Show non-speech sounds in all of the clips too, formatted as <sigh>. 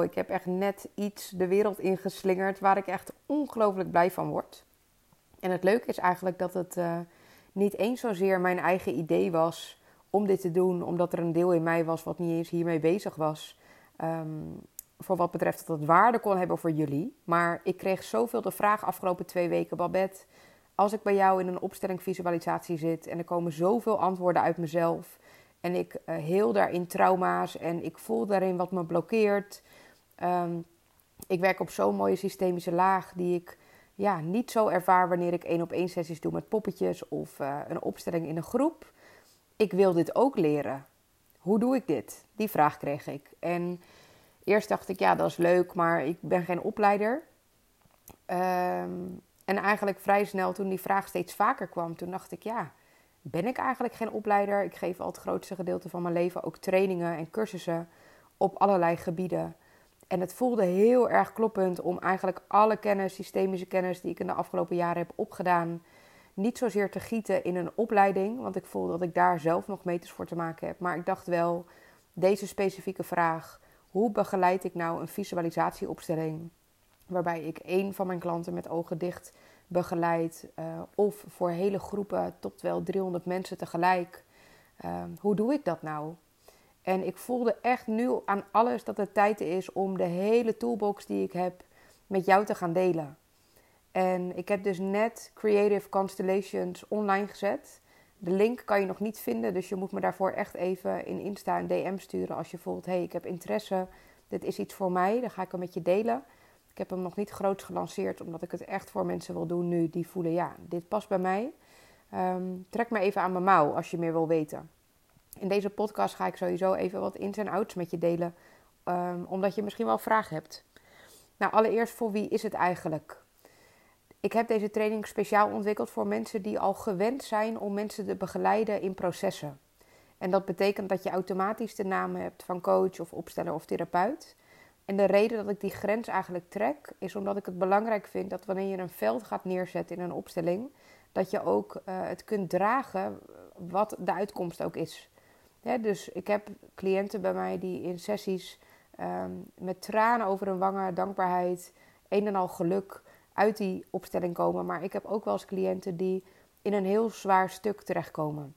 wow, ik heb echt net iets de wereld ingeslingerd waar ik echt ongelooflijk blij van word. En het leuke is eigenlijk dat het uh, niet eens zozeer mijn eigen idee was om dit te doen, omdat er een deel in mij was wat niet eens hiermee bezig was. Um, voor wat betreft dat het waarde kon hebben voor jullie. Maar ik kreeg zoveel de vraag afgelopen twee weken, Babette. Als ik bij jou in een opstelling visualisatie zit en er komen zoveel antwoorden uit mezelf. En ik uh, heel daarin trauma's en ik voel daarin wat me blokkeert. Um, ik werk op zo'n mooie systemische laag die ik ja, niet zo ervaar wanneer ik één op één sessies doe met poppetjes of uh, een opstelling in een groep. Ik wil dit ook leren. Hoe doe ik dit? Die vraag kreeg ik. En eerst dacht ik, ja, dat is leuk, maar ik ben geen opleider. Um, en eigenlijk vrij snel, toen die vraag steeds vaker kwam, toen dacht ik, ja, ben ik eigenlijk geen opleider? Ik geef al het grootste gedeelte van mijn leven ook trainingen en cursussen op allerlei gebieden. En het voelde heel erg kloppend om eigenlijk alle kennis, systemische kennis die ik in de afgelopen jaren heb opgedaan, niet zozeer te gieten in een opleiding, want ik voel dat ik daar zelf nog meters voor te maken heb. Maar ik dacht wel, deze specifieke vraag, hoe begeleid ik nou een visualisatieopstelling waarbij ik één van mijn klanten met ogen dicht begeleid uh, of voor hele groepen tot wel 300 mensen tegelijk. Uh, hoe doe ik dat nou? En ik voelde echt nu aan alles dat het tijd is om de hele toolbox die ik heb met jou te gaan delen. En ik heb dus net Creative Constellations online gezet. De link kan je nog niet vinden, dus je moet me daarvoor echt even in Insta een DM sturen als je voelt: hey, ik heb interesse, dit is iets voor mij, dan ga ik hem met je delen. Ik heb hem nog niet groots gelanceerd, omdat ik het echt voor mensen wil doen nu die voelen: ja, dit past bij mij. Um, trek me even aan mijn mouw als je meer wil weten. In deze podcast ga ik sowieso even wat ins en outs met je delen, um, omdat je misschien wel vragen hebt. Nou, allereerst voor wie is het eigenlijk? Ik heb deze training speciaal ontwikkeld voor mensen die al gewend zijn om mensen te begeleiden in processen. En dat betekent dat je automatisch de naam hebt van coach of opsteller of therapeut. En de reden dat ik die grens eigenlijk trek, is omdat ik het belangrijk vind dat wanneer je een veld gaat neerzetten in een opstelling, dat je ook uh, het kunt dragen wat de uitkomst ook is. Dus ik heb cliënten bij mij die in sessies um, met tranen over hun wangen, dankbaarheid, een en al geluk uit die opstelling komen. Maar ik heb ook wel eens cliënten die in een heel zwaar stuk terechtkomen.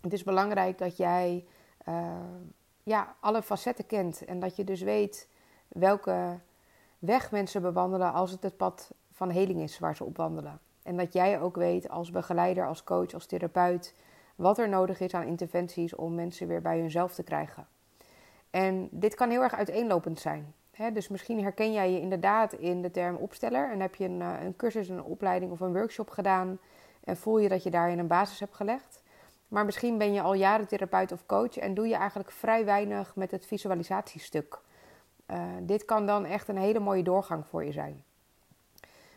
Het is belangrijk dat jij uh, ja, alle facetten kent en dat je dus weet welke weg mensen bewandelen als het het pad van heling is waar ze op wandelen. En dat jij ook weet als begeleider, als coach, als therapeut wat er nodig is aan interventies om mensen weer bij hunzelf te krijgen. En dit kan heel erg uiteenlopend zijn. dus misschien herken jij je inderdaad in de term opsteller en heb je een, eh, een cursus, een opleiding of een workshop gedaan en voel je dat je daarin een basis hebt gelegd. Maar misschien ben je al jaren therapeut of coach en doe je eigenlijk vrij weinig met het visualisatiestuk. Uh, dit kan dan echt een hele mooie doorgang voor je zijn.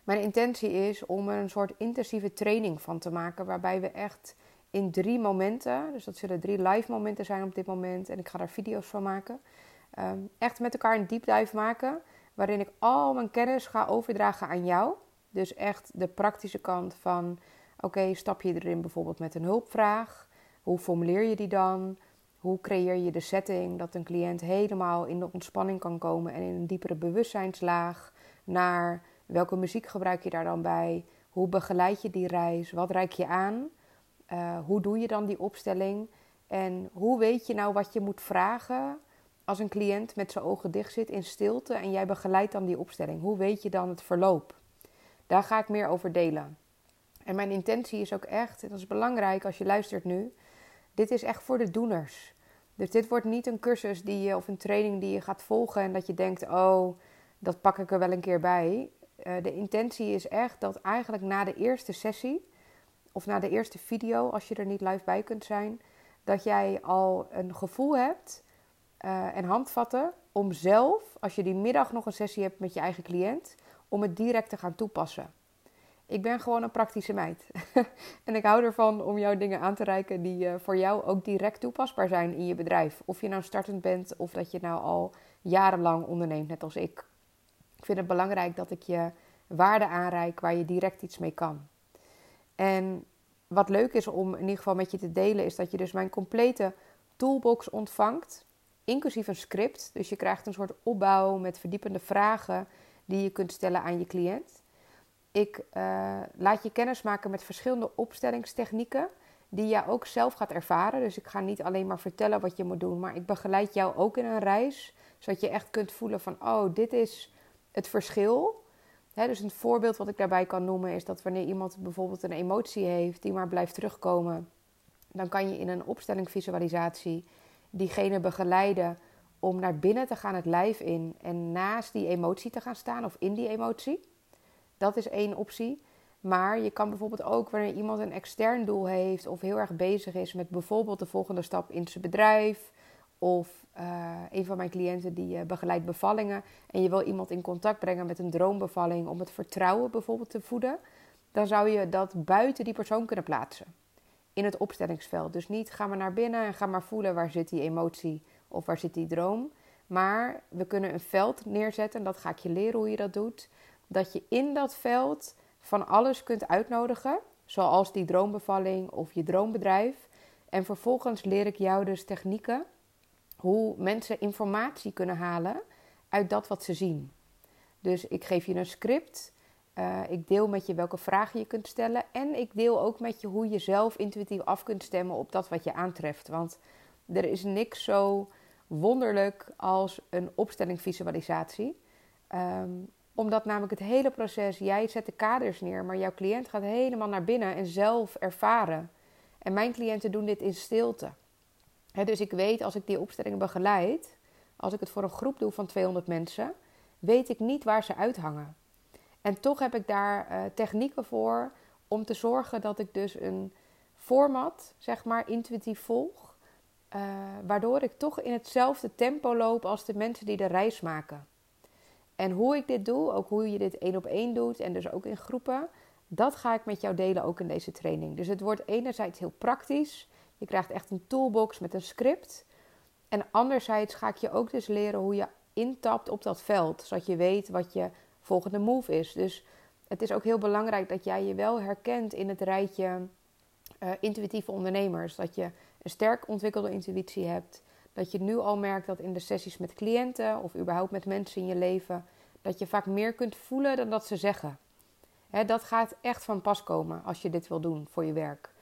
Mijn intentie is om er een soort intensieve training van te maken, waarbij we echt in drie momenten, dus dat zullen drie live momenten zijn op dit moment, en ik ga daar video's van maken, um, echt met elkaar een deep dive maken, waarin ik al mijn kennis ga overdragen aan jou. Dus echt de praktische kant van, oké, stap je erin bijvoorbeeld met een hulpvraag? Hoe formuleer je die dan? Hoe creëer je de setting dat een cliënt helemaal in de ontspanning kan komen en in een diepere bewustzijnslaag naar welke muziek gebruik je daar dan bij? Hoe begeleid je die reis? Wat reik je aan? Uh, hoe doe je dan die opstelling? En hoe weet je nou wat je moet vragen als een cliënt met zijn ogen dicht zit in stilte en jij begeleidt dan die opstelling? Hoe weet je dan het verloop? Daar ga ik meer over delen. En mijn intentie is ook echt, en dat is belangrijk als je luistert nu, dit is echt voor de doeners. Dus dit wordt niet een cursus die je, of een training die je gaat volgen en dat je denkt, oh, dat pak ik er wel een keer bij. Uh, de intentie is echt dat eigenlijk na de eerste sessie, of na de eerste video, als je er niet live bij kunt zijn, dat jij al een gevoel hebt uh, en handvatten om zelf, als je die middag nog een sessie hebt met je eigen cliënt, om het direct te gaan toepassen. Ik ben gewoon een praktische meid. <laughs> en ik hou ervan om jou dingen aan te reiken die uh, voor jou ook direct toepasbaar zijn in je bedrijf. Of je nou startend bent of dat je nou al jarenlang onderneemt, net als ik. Ik vind het belangrijk dat ik je waarde aanreik waar je direct iets mee kan. En wat leuk is om in ieder geval met je te delen, is dat je dus mijn complete toolbox ontvangt. inclusief een script. Dus je krijgt een soort opbouw met verdiepende vragen die je kunt stellen aan je cliënt. Ik uh, laat je kennis maken met verschillende opstellingstechnieken die jij ook zelf gaat ervaren. Dus ik ga niet alleen maar vertellen wat je moet doen, maar ik begeleid jou ook in een reis, zodat je echt kunt voelen van, oh, dit is het verschil. Dus een voorbeeld wat ik daarbij kan noemen is dat wanneer iemand bijvoorbeeld een emotie heeft die maar blijft terugkomen, dan kan je in een opstellingvisualisatie diegene begeleiden om naar binnen te gaan het lijf in en naast die emotie te gaan staan of in die emotie. Dat is één optie. Maar je kan bijvoorbeeld ook wanneer iemand een extern doel heeft of heel erg bezig is met bijvoorbeeld de volgende stap in zijn bedrijf. Of uh, een van mijn cliënten die uh, begeleidt bevallingen. En je wil iemand in contact brengen met een droombevalling om het vertrouwen bijvoorbeeld te voeden. Dan zou je dat buiten die persoon kunnen plaatsen. In het opstellingsveld. Dus niet ga maar naar binnen en ga maar voelen waar zit die emotie of waar zit die droom. Maar we kunnen een veld neerzetten, en dat ga ik je leren hoe je dat doet. Dat je in dat veld van alles kunt uitnodigen, zoals die droombevalling of je droombedrijf. En vervolgens leer ik jou dus technieken hoe mensen informatie kunnen halen uit dat wat ze zien. Dus ik geef je een script. Uh, ik deel met je welke vragen je kunt stellen. En ik deel ook met je hoe je zelf intuïtief af kunt stemmen op dat wat je aantreft. Want er is niks zo wonderlijk als een opstellingvisualisatie. Um, omdat namelijk het hele proces, jij zet de kaders neer, maar jouw cliënt gaat helemaal naar binnen en zelf ervaren. En mijn cliënten doen dit in stilte. Dus ik weet als ik die opstellingen begeleid, als ik het voor een groep doe van 200 mensen, weet ik niet waar ze uithangen. En toch heb ik daar uh, technieken voor om te zorgen dat ik dus een format, zeg maar, intuïtief volg. Uh, waardoor ik toch in hetzelfde tempo loop als de mensen die de reis maken. En hoe ik dit doe, ook hoe je dit één op één doet en dus ook in groepen, dat ga ik met jou delen ook in deze training. Dus het wordt enerzijds heel praktisch. Je krijgt echt een toolbox met een script. En anderzijds ga ik je ook dus leren hoe je intapt op dat veld, zodat je weet wat je volgende move is. Dus het is ook heel belangrijk dat jij je wel herkent in het rijtje uh, intuïtieve ondernemers. Dat je een sterk ontwikkelde intuïtie hebt. Dat je nu al merkt dat in de sessies met cliënten of überhaupt met mensen in je leven, dat je vaak meer kunt voelen dan dat ze zeggen. dat gaat echt van pas komen als je dit wil doen voor je werk.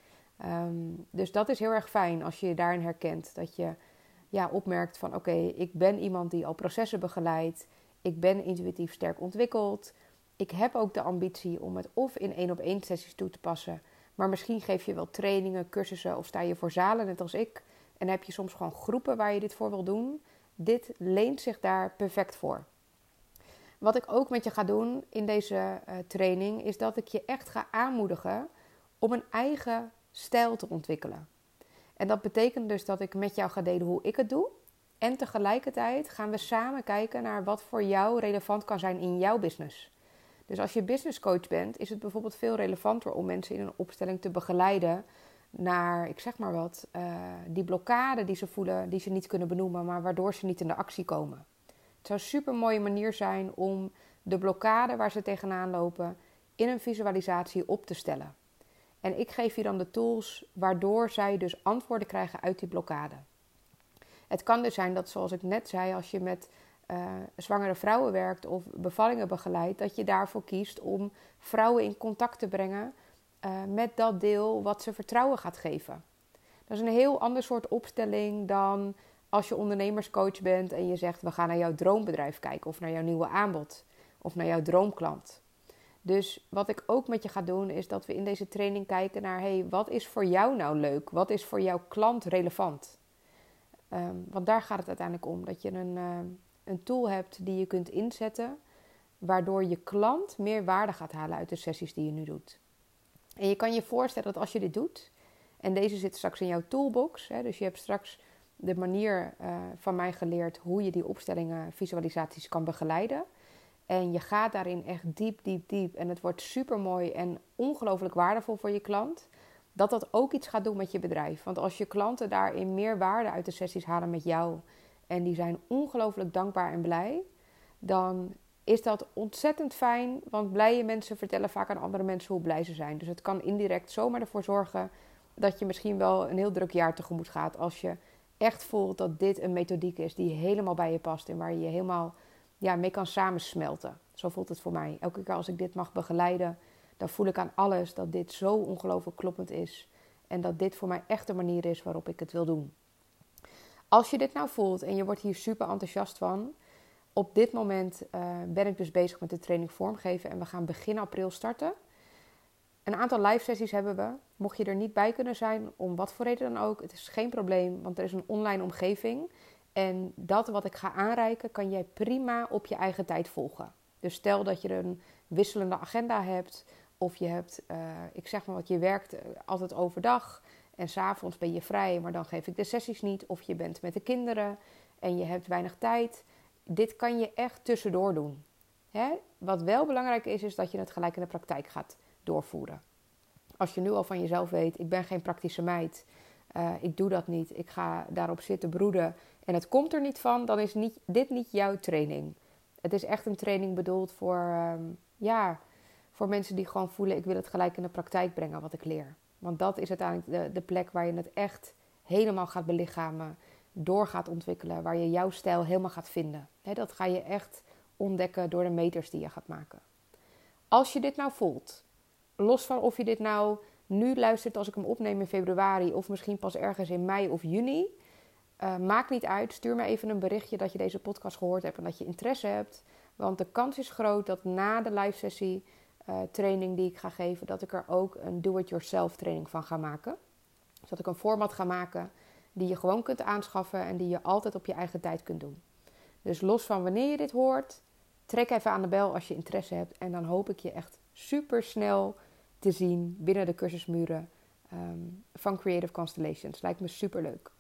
Ehm, dus dat is heel erg fijn als je je daarin herkent. Dat je ja, opmerkt van oké, ik ben iemand die al processen begeleidt. Ik ben intuïtief sterk ontwikkeld. Ik heb ook de ambitie om het of in één op één sessies toe te passen. Maar misschien geef je wel trainingen, cursussen of sta je voor zalen net als ik. En heb je soms gewoon groepen waar je dit voor wil doen. Dit leent zich daar perfect voor. Wat ik ook met je ga doen in deze uh, training is dat ik je echt ga aanmoedigen om een eigen stijl te ontwikkelen. En dat betekent dus dat ik met jou ga delen hoe ik het doe. En tegelijkertijd gaan we samen kijken naar wat voor jou relevant kan zijn in jouw business. Dus als je business coach bent, is het bijvoorbeeld veel relevanter om mensen in een opstelling te begeleiden naar, ik zeg maar wat, uh, die blokkade die ze voelen, die ze niet kunnen benoemen, maar waardoor ze niet in de actie komen. Het zou een super mooie manier zijn om de blokkade waar ze tegenaan lopen in een visualisatie op te stellen. En ik geef je dan de tools waardoor zij dus antwoorden krijgen uit die blokkade. Het kan dus zijn dat, zoals ik net zei, als je met uh, zwangere vrouwen werkt of bevallingen begeleidt, dat je daarvoor kiest om vrouwen in contact te brengen uh, met dat deel wat ze vertrouwen gaat geven. Dat is een heel ander soort opstelling dan als je ondernemerscoach bent en je zegt: we gaan naar jouw droombedrijf kijken of naar jouw nieuwe aanbod of naar jouw droomklant. Dus wat ik ook met je ga doen is dat we in deze training kijken naar: hey, wat is voor jou nou leuk? Wat is voor jouw klant relevant? Um, want daar gaat het uiteindelijk om. Dat je een, uh, een tool hebt die je kunt inzetten, waardoor je klant meer waarde gaat halen uit de sessies die je nu doet. En je kan je voorstellen dat als je dit doet, en deze zit straks in jouw toolbox, hè, dus je hebt straks de manier uh, van mij geleerd hoe je die opstellingen, visualisaties kan begeleiden. En je gaat daarin echt diep, diep, diep. En het wordt super mooi en ongelooflijk waardevol voor je klant. Dat dat ook iets gaat doen met je bedrijf. Want als je klanten daarin meer waarde uit de sessies halen met jou. En die zijn ongelooflijk dankbaar en blij. Dan is dat ontzettend fijn. Want blije mensen vertellen vaak aan andere mensen hoe blij ze zijn. Dus het kan indirect zomaar ervoor zorgen dat je misschien wel een heel druk jaar tegemoet gaat als je echt voelt dat dit een methodiek is die helemaal bij je past en waar je je helemaal ja, mee kan samensmelten. Zo voelt het voor mij. Elke keer als ik dit mag begeleiden, dan voel ik aan alles dat dit zo ongelooflijk kloppend is. En dat dit voor mij echt de manier is waarop ik het wil doen. Als je dit nou voelt en je wordt hier super enthousiast van. Op dit moment uh, ben ik dus bezig met de training vormgeven en we gaan begin april starten. Een aantal live sessies hebben we. Mocht je er niet bij kunnen zijn, om wat voor reden dan ook, het is geen probleem, want er is een online omgeving. En dat wat ik ga aanreiken, kan jij prima op je eigen tijd volgen. Dus stel dat je een wisselende agenda hebt, of je hebt, uh, ik zeg maar wat, je werkt eh, altijd overdag en s'avonds ben je vrij, maar dan geef ik de sessies niet. Of je bent met de kinderen en je hebt weinig tijd. Dit kan je echt tussendoor doen. Hè? Wat wel belangrijk is, is dat je het gelijk in de praktijk gaat doorvoeren. Als je nu al van jezelf weet, ik ben geen praktische meid, uh, ik doe dat niet, ik ga daarop zitten broeden en het komt er niet van, dan is niet, dit niet jouw training. Het is echt een training bedoeld voor, uh, ja, voor mensen die gewoon voelen, ik wil het gelijk in de praktijk brengen wat ik leer. Want dat is uiteindelijk de, de plek waar je het echt helemaal gaat belichamen, door gaat ontwikkelen, waar je jouw stijl helemaal gaat vinden. dat ga je echt ontdekken door de meters die je gaat maken. Als je dit nou voelt, los van of je dit nou nu luistert als ik hem opneem in februari of misschien pas ergens in mei of juni, uh, maakt niet uit. Stuur me even een berichtje dat je deze podcast gehoord hebt en dat je interesse hebt. Want de kans is groot dat na de live sessie uh, training die ik ga geven, dat ik er ook een do-it-yourself training van ga maken. Dus dat ik een format ga maken die je gewoon kunt aanschaffen en die je altijd op je eigen tijd kunt doen. Dus los van wanneer je dit hoort, trek even aan de bel als je interesse hebt. En dan hoop ik je echt super snel te zien binnen de cursusmuren um, van Creative Constellations. Lijkt me super leuk.